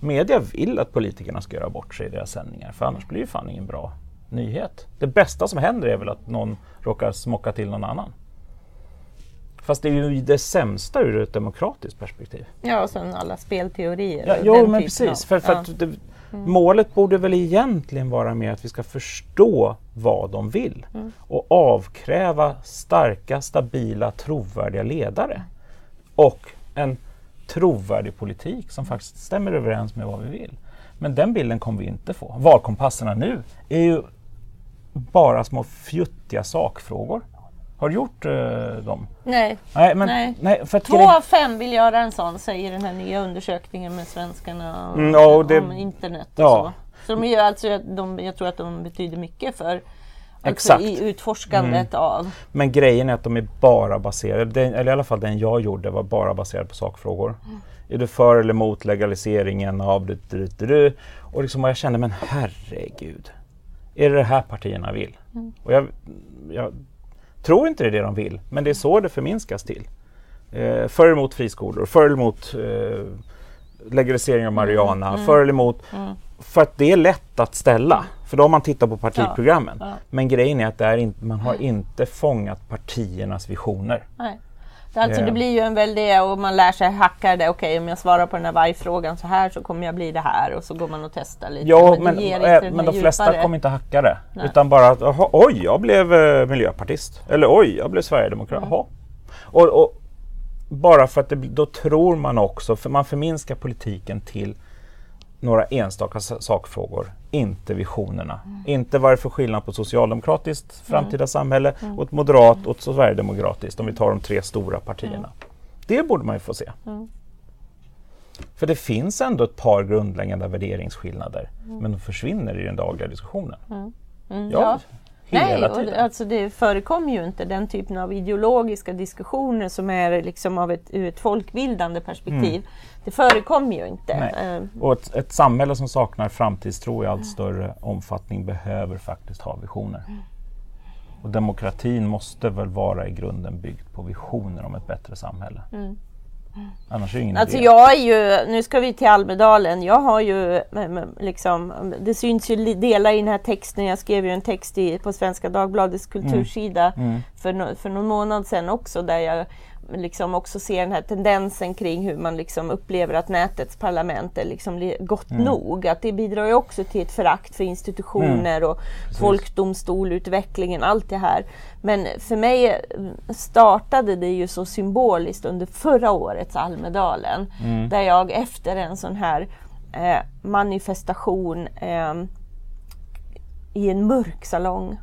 S2: Media vill att politikerna ska göra bort sig i deras sändningar för annars blir det fan ingen bra nyhet. Det bästa som händer är väl att någon råkar smocka till någon annan. Fast det är ju det sämsta ur ett demokratiskt perspektiv.
S1: ja, och sen alla spelteorier.
S2: Ja, jo, men precis.
S1: av-
S2: För, för
S1: ja.
S2: att det, Målet borde väl egentligen vara mer att vi ska förstå vad de vill
S1: Mm.
S2: och avkräva starka, stabila, trovärdiga ledare. Och en trovärdig politik som faktiskt stämmer överens med vad vi vill. Men den bilden kommer vi inte få. Valkompasserna nu är ju bara små fjuttiga sakfrågor. Har du gjort eh, dem?
S1: Nej,
S2: Nej, men,
S1: Nej.
S2: nej.
S1: två av fem vill göra en sån, säger den här nya undersökningen med svenskarna och,
S2: Mm, ja, det-
S1: om internet och
S2: ja.
S1: så. Så de är alltså, de, jag tror att de betyder mycket för alltså
S2: Exakt. Mm.
S1: i utforskandet av
S2: Men grejen är att de är bara baserade, den, eller i alla fall den jag gjorde var bara baserad på sakfrågor. Är du för eller emot legaliseringen av det, det, det, det? Och liksom, och jag kände, men herregud. Är det det här partierna vill? Och jag, jag tror inte det är det de vill, men det är så det förminskas till. Eh, för eller emot friskolor, för eller emot eh, legalisering av marijuana, för eller emot för att det är lätt att ställa, för då har man tittat på partiprogrammen.
S1: Ja, ja.
S2: Men grejen är att är inte, man har inte fångat partiernas visioner.
S1: Nej. Alltså,
S2: Eh.
S1: det blir ju en väldig, och man lär sig hacka det. Okej, om jag svarar på den här vargfrågan så här så kommer jag bli det här och så går man och testar lite.
S2: Ja, men, eh,
S1: inte den
S2: men de flesta
S1: djupare-
S2: kommer inte hacka det.
S1: Nej.
S2: Utan bara att "Jaha, oj, jag blev eh, miljöpartist. Eller oj, jag blev sverigedemokrat.
S1: Mm.
S2: Och, och bara för att det, då tror man också, för man förminskar politiken till några enstaka sakfrågor, inte visionerna. Mm. Inte vad det är för skillnad på socialdemokratiskt framtida mm. samhälle och ett moderat och ett sverigedemokratiskt, om vi tar de tre stora partierna. Mm. Det borde man ju få se. Mm. För det finns ändå ett par grundläggande värderingsskillnader, mm. men de försvinner i den dagliga diskussionen.
S1: Mm. Mm, ja. Nej, och, alltså det förekommer ju inte den typen av ideologiska diskussioner som är liksom av ett, ur ett folkbildande perspektiv. Mm. Det förekommer ju inte.
S2: Nej. Eh, och ett, ett, samhälle som saknar framtidstro i allt större omfattning behöver faktiskt ha visioner. Mm. Och demokratin måste väl vara i grunden byggd på visioner om ett bättre samhälle. Mm. Annars är det ingen
S1: alltså
S2: idé.
S1: jag är ju, nu ska vi till Almedalen, jag har ju liksom, det syns ju delar i den här texten, jag skrev ju en text i, på Svenska Dagbladets kultursida mm. Mm. För, för någon månad sedan också där jag liksom också ser den här tendensen kring hur man liksom upplever att nätets parlament är liksom gott mm. nog. Att det bidrar ju också till ett förakt för institutioner mm. och Precis. folkdomstolutvecklingen, allt det här. Men för mig startade det ju så symboliskt under förra årets Almedalen. Mm. Där jag efter en sån här eh, manifestation eh, i en mörk salong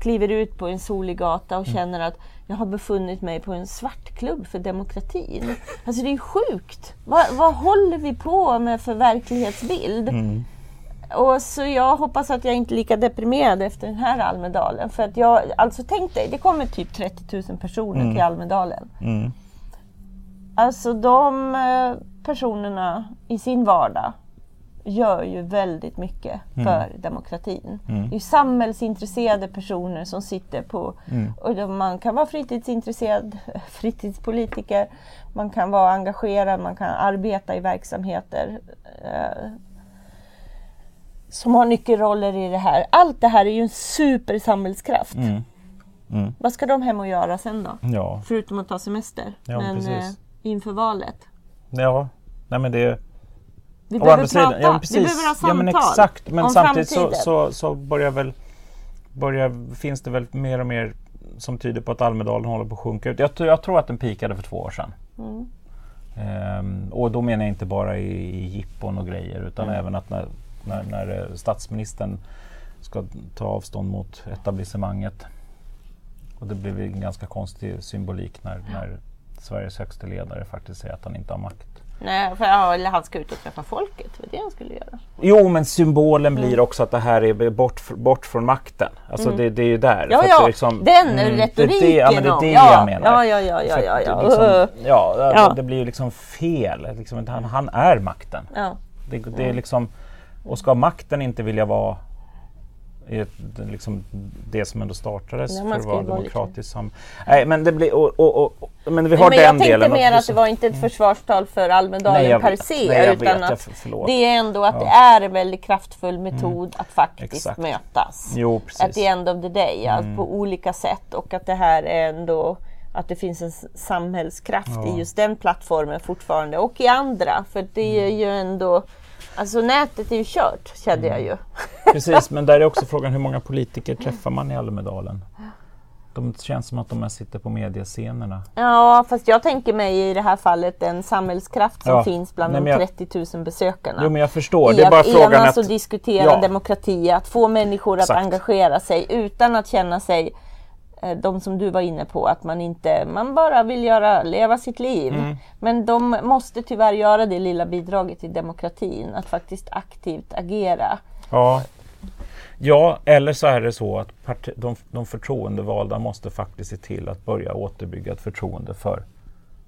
S1: kliver ut på en solig gata och mm. känner att jag har befunnit mig på en svartklubb för demokratin. Alltså det är sjukt! Vad, vad håller vi på med för verklighetsbild? Mm. Och så jag hoppas att jag inte är lika deprimerad efter den här Almedalen. För att jag, alltså tänk dig, det kommer typ 30 000 personer mm. till Almedalen. Mm. Alltså de eh, personerna i sin vardag gör ju väldigt mycket mm. för demokratin. Mm. Det är samhällsintresserade personer som sitter på... Mm. Och man kan vara fritidsintresserad, fritidspolitiker, man kan vara engagerad, man kan arbeta i verksamheter eh, som har nyckelroller i det här. Allt det här är ju en supersamhällskraft. Mm. Mm. Vad ska de hem och göra sen då? Ja. Förutom att ta semester. Ja, men, eh, inför valet.
S2: Ja, nej men det
S1: vi behöver prata, sidan, ja, precis. vi behöver ha samtal ja, men exakt.
S2: Men samtidigt så, så, så, börjar väl, börjar, finns det väl mer och mer som tyder på att Almedalen håller på att sjunka ut. Jag, jag tror att den pikade för två år sedan. Mm. Ehm, och då menar jag inte bara i, i jippon och grejer utan mm. även att när, när, när statsministern ska ta avstånd mot etablissemanget. Och det blev en ganska konstig symbolik när, när Sveriges högste ledare faktiskt säger att han inte har makt.
S1: Nej, för, ja, eller han ska ut och träffa folket. Det var det han skulle göra.
S2: Jo, men symbolen mm. blir också att det här är bort, bort från makten. Alltså mm. det, det, är ju där.
S1: Ja, ja. Liksom,
S2: den
S1: mm, retoriken. Det,
S2: ja, men det är det ja. jag menar.
S1: Ja, ja, ja. ja, ja, ja.
S2: Liksom, ja, ja, Det blir ju liksom fel. Liksom, han, han är makten. Ja. Det, det är liksom, och ska makten inte vilja vara är liksom det som ändå startades Nej, för att vara demokratiskt. Som, nej, men det blir, och, och, och, men vi har
S1: Nej,
S2: den
S1: men
S2: jag
S1: tänkte mer att det var inte ett mm. försvarstal för Almedalen nej, per se, nej, utan vet, att jag, det är ändå att ja. det är en väldigt kraftfull metod mm. att faktiskt Exakt. mötas.
S2: Jo, precis.
S1: At the end of the day, mm. på olika sätt och att det här är ändå att det finns en samhällskraft ja. i just den plattformen fortfarande och i andra, för det är mm. ju ändå Alltså nätet är ju kört, kände jag ju. Mm.
S2: Precis, men där är också frågan hur många politiker träffar man i Almedalen? De känns som att de sitter på mediescenerna.
S1: Ja, fast jag tänker mig i det här fallet en samhällskraft som ja. finns bland Nej, de 30 000 besökarna.
S2: Jo, men jag förstår. I det är bara att frågan enas
S1: och diskutera ja. demokrati, att få människor Exakt. att engagera sig utan att känna sig de som du var inne på, att man inte, man bara vill göra, leva sitt liv. Mm. Men de måste tyvärr göra det lilla bidraget till demokratin, att faktiskt aktivt agera.
S2: Ja, ja eller så är det så att parti, de, de förtroendevalda måste faktiskt se till att börja återbygga ett förtroende för,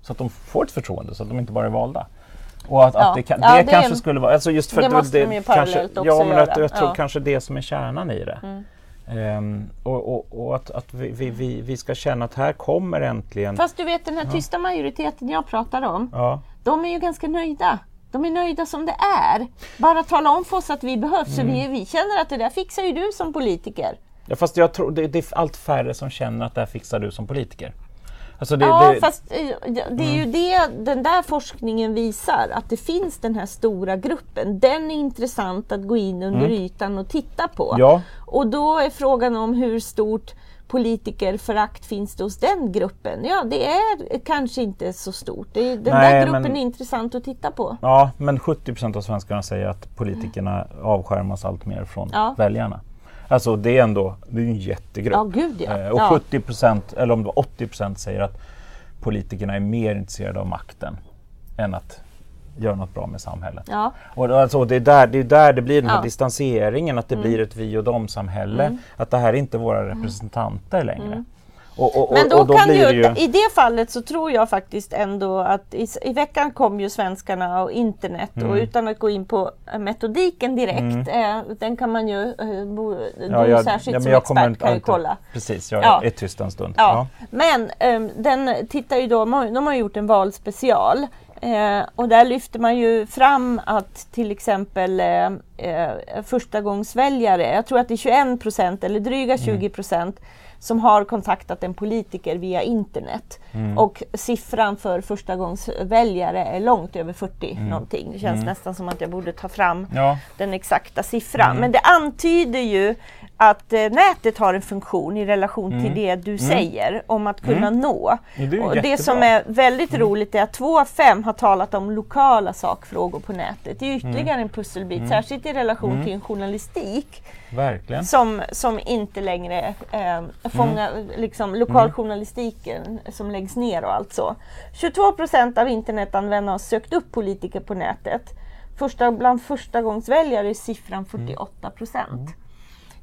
S2: så att de får ett förtroende, så att de inte bara är valda. Och att, ja. att det, kan, ja, det, det, kanske skulle vara, alltså just för
S1: det måste de ju parallellt
S2: kanske, också ja, men göra. Jag, jag tror kanske det som är kärnan i det. Mm. Um, och, och, och, att, att vi, vi, vi, ska känna att här kommer äntligen...
S1: Fast du vet den här tysta majoriteten jag pratar om, ja. de är ju ganska nöjda. De är nöjda som det är. Bara tala om för oss att vi behövs, mm. så vi, vi känner att det där fixar ju du som politiker.
S2: Ja, fast jag tror det, det är allt färre som känner att det här fixar du som politiker.
S1: Alltså det, ja, det, fast eh, det är ju mm. det den där forskningen visar, att det finns den här stora gruppen. Den är intressant att gå in under mm. ytan och titta på. Ja. Och då är frågan om hur stort politikerförakt finns det hos den gruppen? Ja, det är kanske inte så stort. Det, den
S2: Nej,
S1: där gruppen
S2: men-
S1: är intressant att titta på.
S2: Ja, men 70 procent av svenskarna säger att politikerna avskärmas allt mer från
S1: Ja.
S2: väljarna. Alltså det är ändå det är en jättegrupp.
S1: Ja, gud ja.
S2: Eh, och
S1: ja.
S2: 70 procent, eller om det var 80 procent, säger att politikerna är mer intresserade av makten än att göra något bra med samhället.
S1: Ja.
S2: Och alltså, det, är där, det är där det blir den här
S1: Ja. Mm.
S2: distanseringen, att det blir ett vi och dom-samhälle. Att det här är inte våra representanter längre. Och, och,
S1: Men
S2: och,
S1: då,
S2: och då
S1: kan ju,
S2: ju...
S1: i det fallet så tror jag faktiskt ändå att i, i veckan kom ju svenskarna och internet och
S2: Mm.
S1: utan att gå in på eh, metodiken direkt, eh, den kan man ju, eh, bo, du
S2: jag-
S1: särskilt
S2: ja,
S1: som
S2: jag
S1: expert
S2: inte-
S1: kan ju kolla.
S2: Precis, jag
S1: Ja.
S2: är tyst en stund.
S1: Ja. Men ehm, den tittar ju då, de har- gjort en valspecial eh, och där lyfter man ju fram att till exempel eh, eh, förstagångsväljare, jag tror att det är 21 procent eller dryga 20 procent som har kontaktat en politiker via internet. Och siffran för förstagångsväljare är långt över 40 någonting. Det känns nästan som att jag borde ta fram
S2: Ja.
S1: den exakta siffran. Men det antyder ju att eh, nätet har en funktion i relation till det du säger om att kunna nå.
S2: Ja, det
S1: och det som är väldigt roligt är att två av fem har talat om lokala sakfrågor på nätet. Det är ytterligare en pusselbit, särskilt i relation till en journalistik
S2: Verkligen.
S1: som, som inte längre eh, fångar liksom, lokaljournalistiken som läggs ner och allt så. 22 procent av internetanvändarna har sökt upp politiker på nätet. Första, bland förstagångsväljare är siffran 48 procent.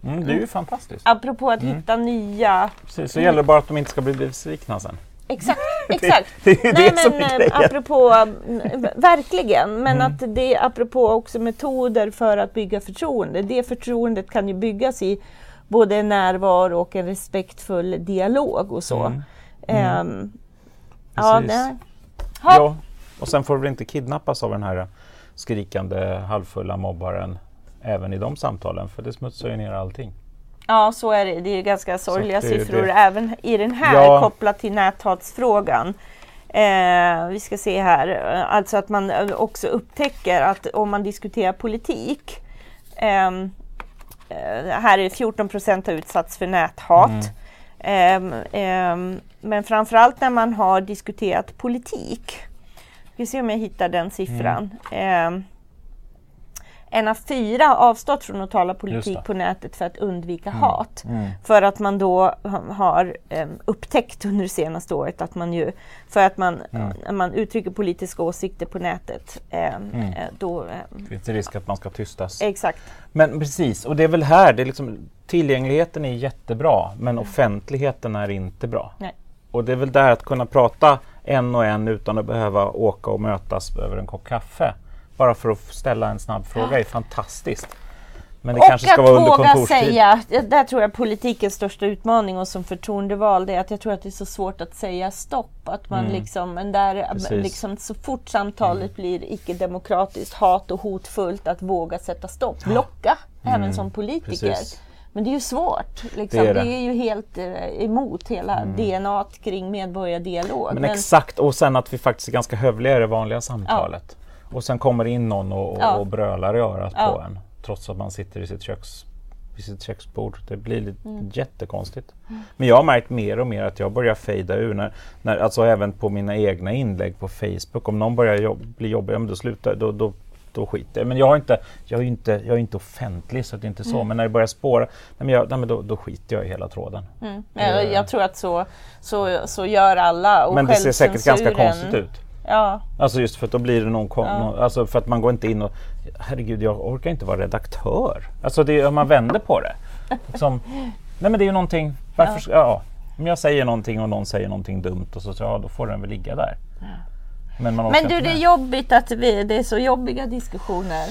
S2: Mm, det är ju fantastiskt.
S1: Apropå att hitta nya...
S2: Precis, så gäller det bara att de inte ska bli besvikna sen.
S1: Exakt, exakt.
S2: det
S1: Nej,
S2: det som
S1: men,
S2: är
S1: eh, apropå, mm, verkligen, men att det är apropå också metoder för att bygga förtroende. Det förtroendet kan ju byggas i både närvaro och en respektfull dialog och så.
S2: Mm.
S1: Ehm, ja,
S2: Precis.
S1: nej. Ha.
S2: Ja, och sen får vi inte kidnappas av den här skrikande halvfulla mobbaren även i de samtalen, för det smutsar ju ner allting.
S1: ja, så är det. Det är ganska sorgliga
S2: det
S1: siffror
S2: det.
S1: även i den här
S2: Ja.
S1: kopplat till näthatsfrågan. Eh, vi ska se här, alltså att man eh, också upptäcker att om man diskuterar politik eh, här är 14 procent har utsatts för näthat.
S2: Mm.
S1: Ehm, ehm, men framförallt när man har diskuterat politik. Vi ska se om jag hittar den siffran.
S2: Mm.
S1: Ehm, en av fyra har avstått från att tala politik på nätet för att undvika hat.
S2: Mm.
S1: För att man då ha- har eh, upptäckt under det senaste året att man ju, för att man,
S2: Mm.
S1: när man uttrycker politiska åsikter på nätet, eh, eh, då,
S2: Finns det risk att man ska tystas?
S1: exakt.
S2: Men precis, och det är väl här, det är liksom, tillgängligheten är jättebra, men offentligheten är inte bra.
S1: Nej.
S2: Och det är väl där att kunna prata en och en utan att behöva åka och mötas över en kopp kaffe. Bara för att ställa en snabb fråga är fantastiskt. Men det
S1: och
S2: kanske ska vara under kontorstid.
S1: säga, det- där tror jag politikens största utmaning och som förtroendevald är att jag tror att det är så svårt att säga stopp. Att man liksom, men där,
S2: Mm. Precis. Mm.
S1: liksom, så fort samtalet blir icke-demokratiskt, hat och hotfullt, att våga sätta stopp. Blocka även som politiker.
S2: Mm. Precis.
S1: Men det är ju svårt. Liksom.
S2: Det
S1: Det,
S2: är
S1: är
S2: det. Mm.
S1: ju helt eh, emot hela DNA kring medborgardialog.
S2: Men exakt, och sen att vi faktiskt är ganska hövliga i det vanliga samtalet. Och sen kommer det in någon och, och,
S1: Ja.
S2: och brölar i örat
S1: Ja.
S2: på en. Trots att man sitter i sitt, köks, vid sitt köksbord. Det blir lite
S1: Mm.
S2: jättekonstigt. Men jag har märkt mer och mer att jag börjar fejda ur. När, när, alltså även på mina egna inlägg på Facebook. Om någon börjar jobb, bli jobbig, ja, men då slutar då, då, då skiter jag Men jag, har inte, jag, är inte, jag är inte offentlig så det är inte så.
S1: Mm.
S2: Men när det börjar spåra, nej, men jag, nej, då, då skiter jag i hela tråden.
S1: Mm. Jag, jag tror att så, så, så gör alla. Och
S2: Men det ser säkert ganska konstigt ut.
S1: Ja,
S2: Alltså just för att då blir det någon,
S1: Ja.
S2: någon alltså för att man går inte in och herregud jag orkar inte vara redaktör. Alltså det, om man vänder på det. Liksom, nej men det är ju någonting, varför ska, ja. Om jag säger någonting och någon säger någonting dumt och så, så ja, då får den väl ligga där. Men, man orkar
S1: Men du, det är jobbigt att vi, det är så jobbiga diskussioner.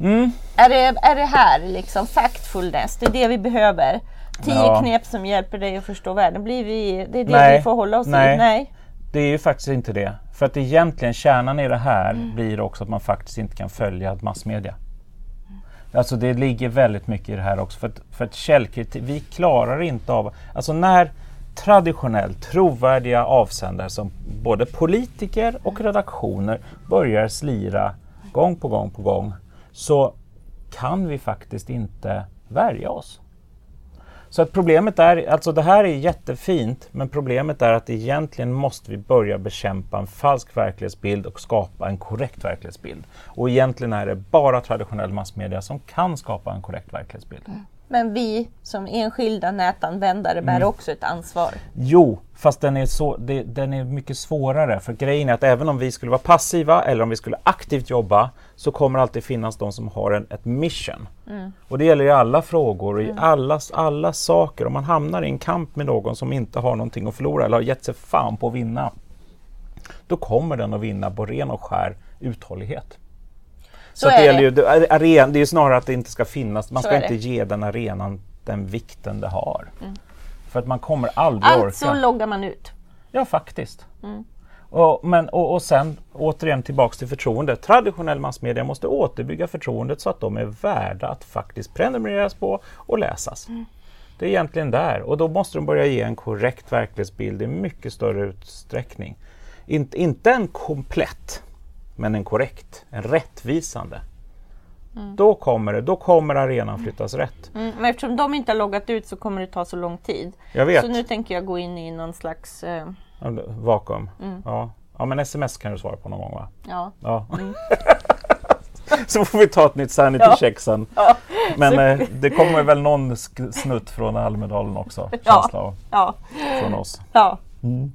S2: Mm.
S1: Är det, är det här liksom factfulness? Det är det vi behöver. Tio
S2: Ja.
S1: knep som hjälper dig att förstå världen. Blir vi, det är det
S2: Nej.
S1: vi får hålla oss
S2: Nej.
S1: i? Nej.
S2: Det är ju faktiskt inte det. För att egentligen kärnan i det här
S1: Mm.
S2: blir också att man faktiskt inte kan följa massmedia. Alltså det ligger väldigt mycket i det här också. För att, för att källkritik, vi klarar inte av... Alltså när traditionellt trovärdiga avsändare som både politiker och redaktioner börjar slira gång på gång på gång så kan vi faktiskt inte värja oss. Så att problemet är, alltså det här är jättefint, men problemet är att egentligen måste vi börja bekämpa en falsk verklighetsbild och skapa en korrekt verklighetsbild. Och egentligen är det bara traditionell massmedia som kan skapa en korrekt verklighetsbild.
S1: Men vi som enskilda nätanvändare bär
S2: Mm.
S1: också ett ansvar.
S2: Jo, fast den är, så, det, den är mycket svårare. För grejen är att även om vi skulle vara passiva eller om vi skulle aktivt jobba så kommer det alltid finnas de som har en, ett mission. Och det gäller i alla frågor och i alla, alla saker. Om man hamnar i en kamp med någon som inte har någonting att förlora eller har gett sig fan på att vinna. Då kommer den att vinna på ren och skär uthållighet. Så,
S1: Så
S2: att det,
S1: är det.
S2: ju, aren, det är ju snarare att det inte ska finnas, man
S1: Så
S2: ska inte ge den arenan den vikten det har. För att man kommer aldrig
S1: Alltså
S2: orka.
S1: loggar man ut.
S2: Ja, faktiskt. Och, men, och, och sen återigen tillbaks till förtroende. Traditionell massmedia måste återbygga förtroendet så att de är värda att faktiskt prenumereras på och läsas. Det är egentligen där och då måste de börja ge en korrekt verklighetsbild i mycket större utsträckning. Inte, inte en komplett, men en korrekt, en rättvisande. Då kommer det, då kommer arenan flyttas rätt.
S1: Mm, men eftersom de inte har loggat ut så kommer det ta så lång tid.
S2: Jag vet.
S1: Så nu tänker jag gå in i någon slags... Eh,
S2: Vakuum.
S1: Mm.
S2: Ja. ja, men sms kan du svara på någon gång va?
S1: ja.
S2: Ja. så får vi ta ett nytt sanity
S1: Ja.
S2: check sen.
S1: Ja.
S2: Men eh, det kommer väl någon snutt från Almedalen också, känsla av,
S1: ja.
S2: från oss.
S1: ja.
S2: Mm.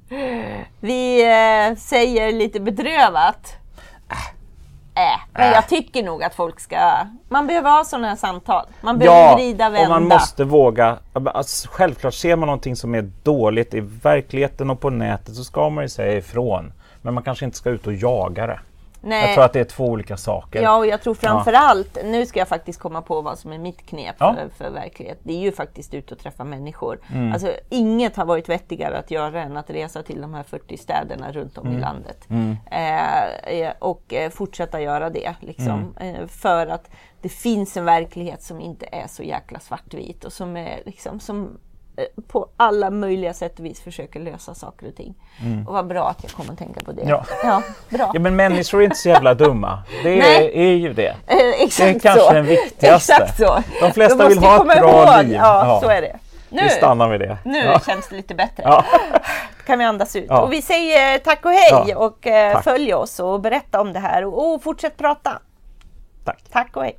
S1: Vi eh, säger lite bedrövat. Äh, men
S2: Äh.
S1: jag tycker nog att folk ska... Man behöver ha sådana här samtal. Man behöver
S2: Ja,
S1: vrida,
S2: och
S1: vända.
S2: man måste våga. Alltså, självklart, ser man någonting som är dåligt i verkligheten och på nätet så ska man ju säga ifrån. Men man kanske inte ska ut och jaga det.
S1: Nej.
S2: Jag tror att det är två olika saker.
S1: Ja, och jag tror framför allt, nu ska jag faktiskt komma på vad som är mitt knep
S2: Ja.
S1: för, för verklighet. Det är ju faktiskt ut och träffa människor.
S2: Mm.
S1: Alltså, inget har varit vettigare att göra än att resa till de här 40 städerna runt om
S2: Mm.
S1: i landet. Eh, eh, och eh, fortsätta göra det. Liksom,
S2: Mm.
S1: eh, för att det finns en verklighet som inte är så jäkla svartvit och som är liksom som på alla möjliga sätt och vis försöker lösa saker och ting. Och vad bra att jag kom att tänka på det.
S2: Mm. Ja.
S1: ja bra.
S2: Ja, men människor är inte så jävla dumma. Det är, är ju det.
S1: Eh, exakt
S2: Det är kanske
S1: så.
S2: den viktigaste.
S1: Exakt så.
S2: De flesta vill ha ett bra
S1: ihåg.
S2: liv.
S1: Ja,
S2: Ja.
S1: så är det. Nu,
S2: Vi stannar med det.
S1: nu
S2: Ja.
S1: känns det lite bättre.
S2: Ja.
S1: kan vi andas ut. Och vi säger tack och hej och eh, följ oss och berätta om det här och, och fortsätt prata.
S2: Tack.
S1: Tack och hej.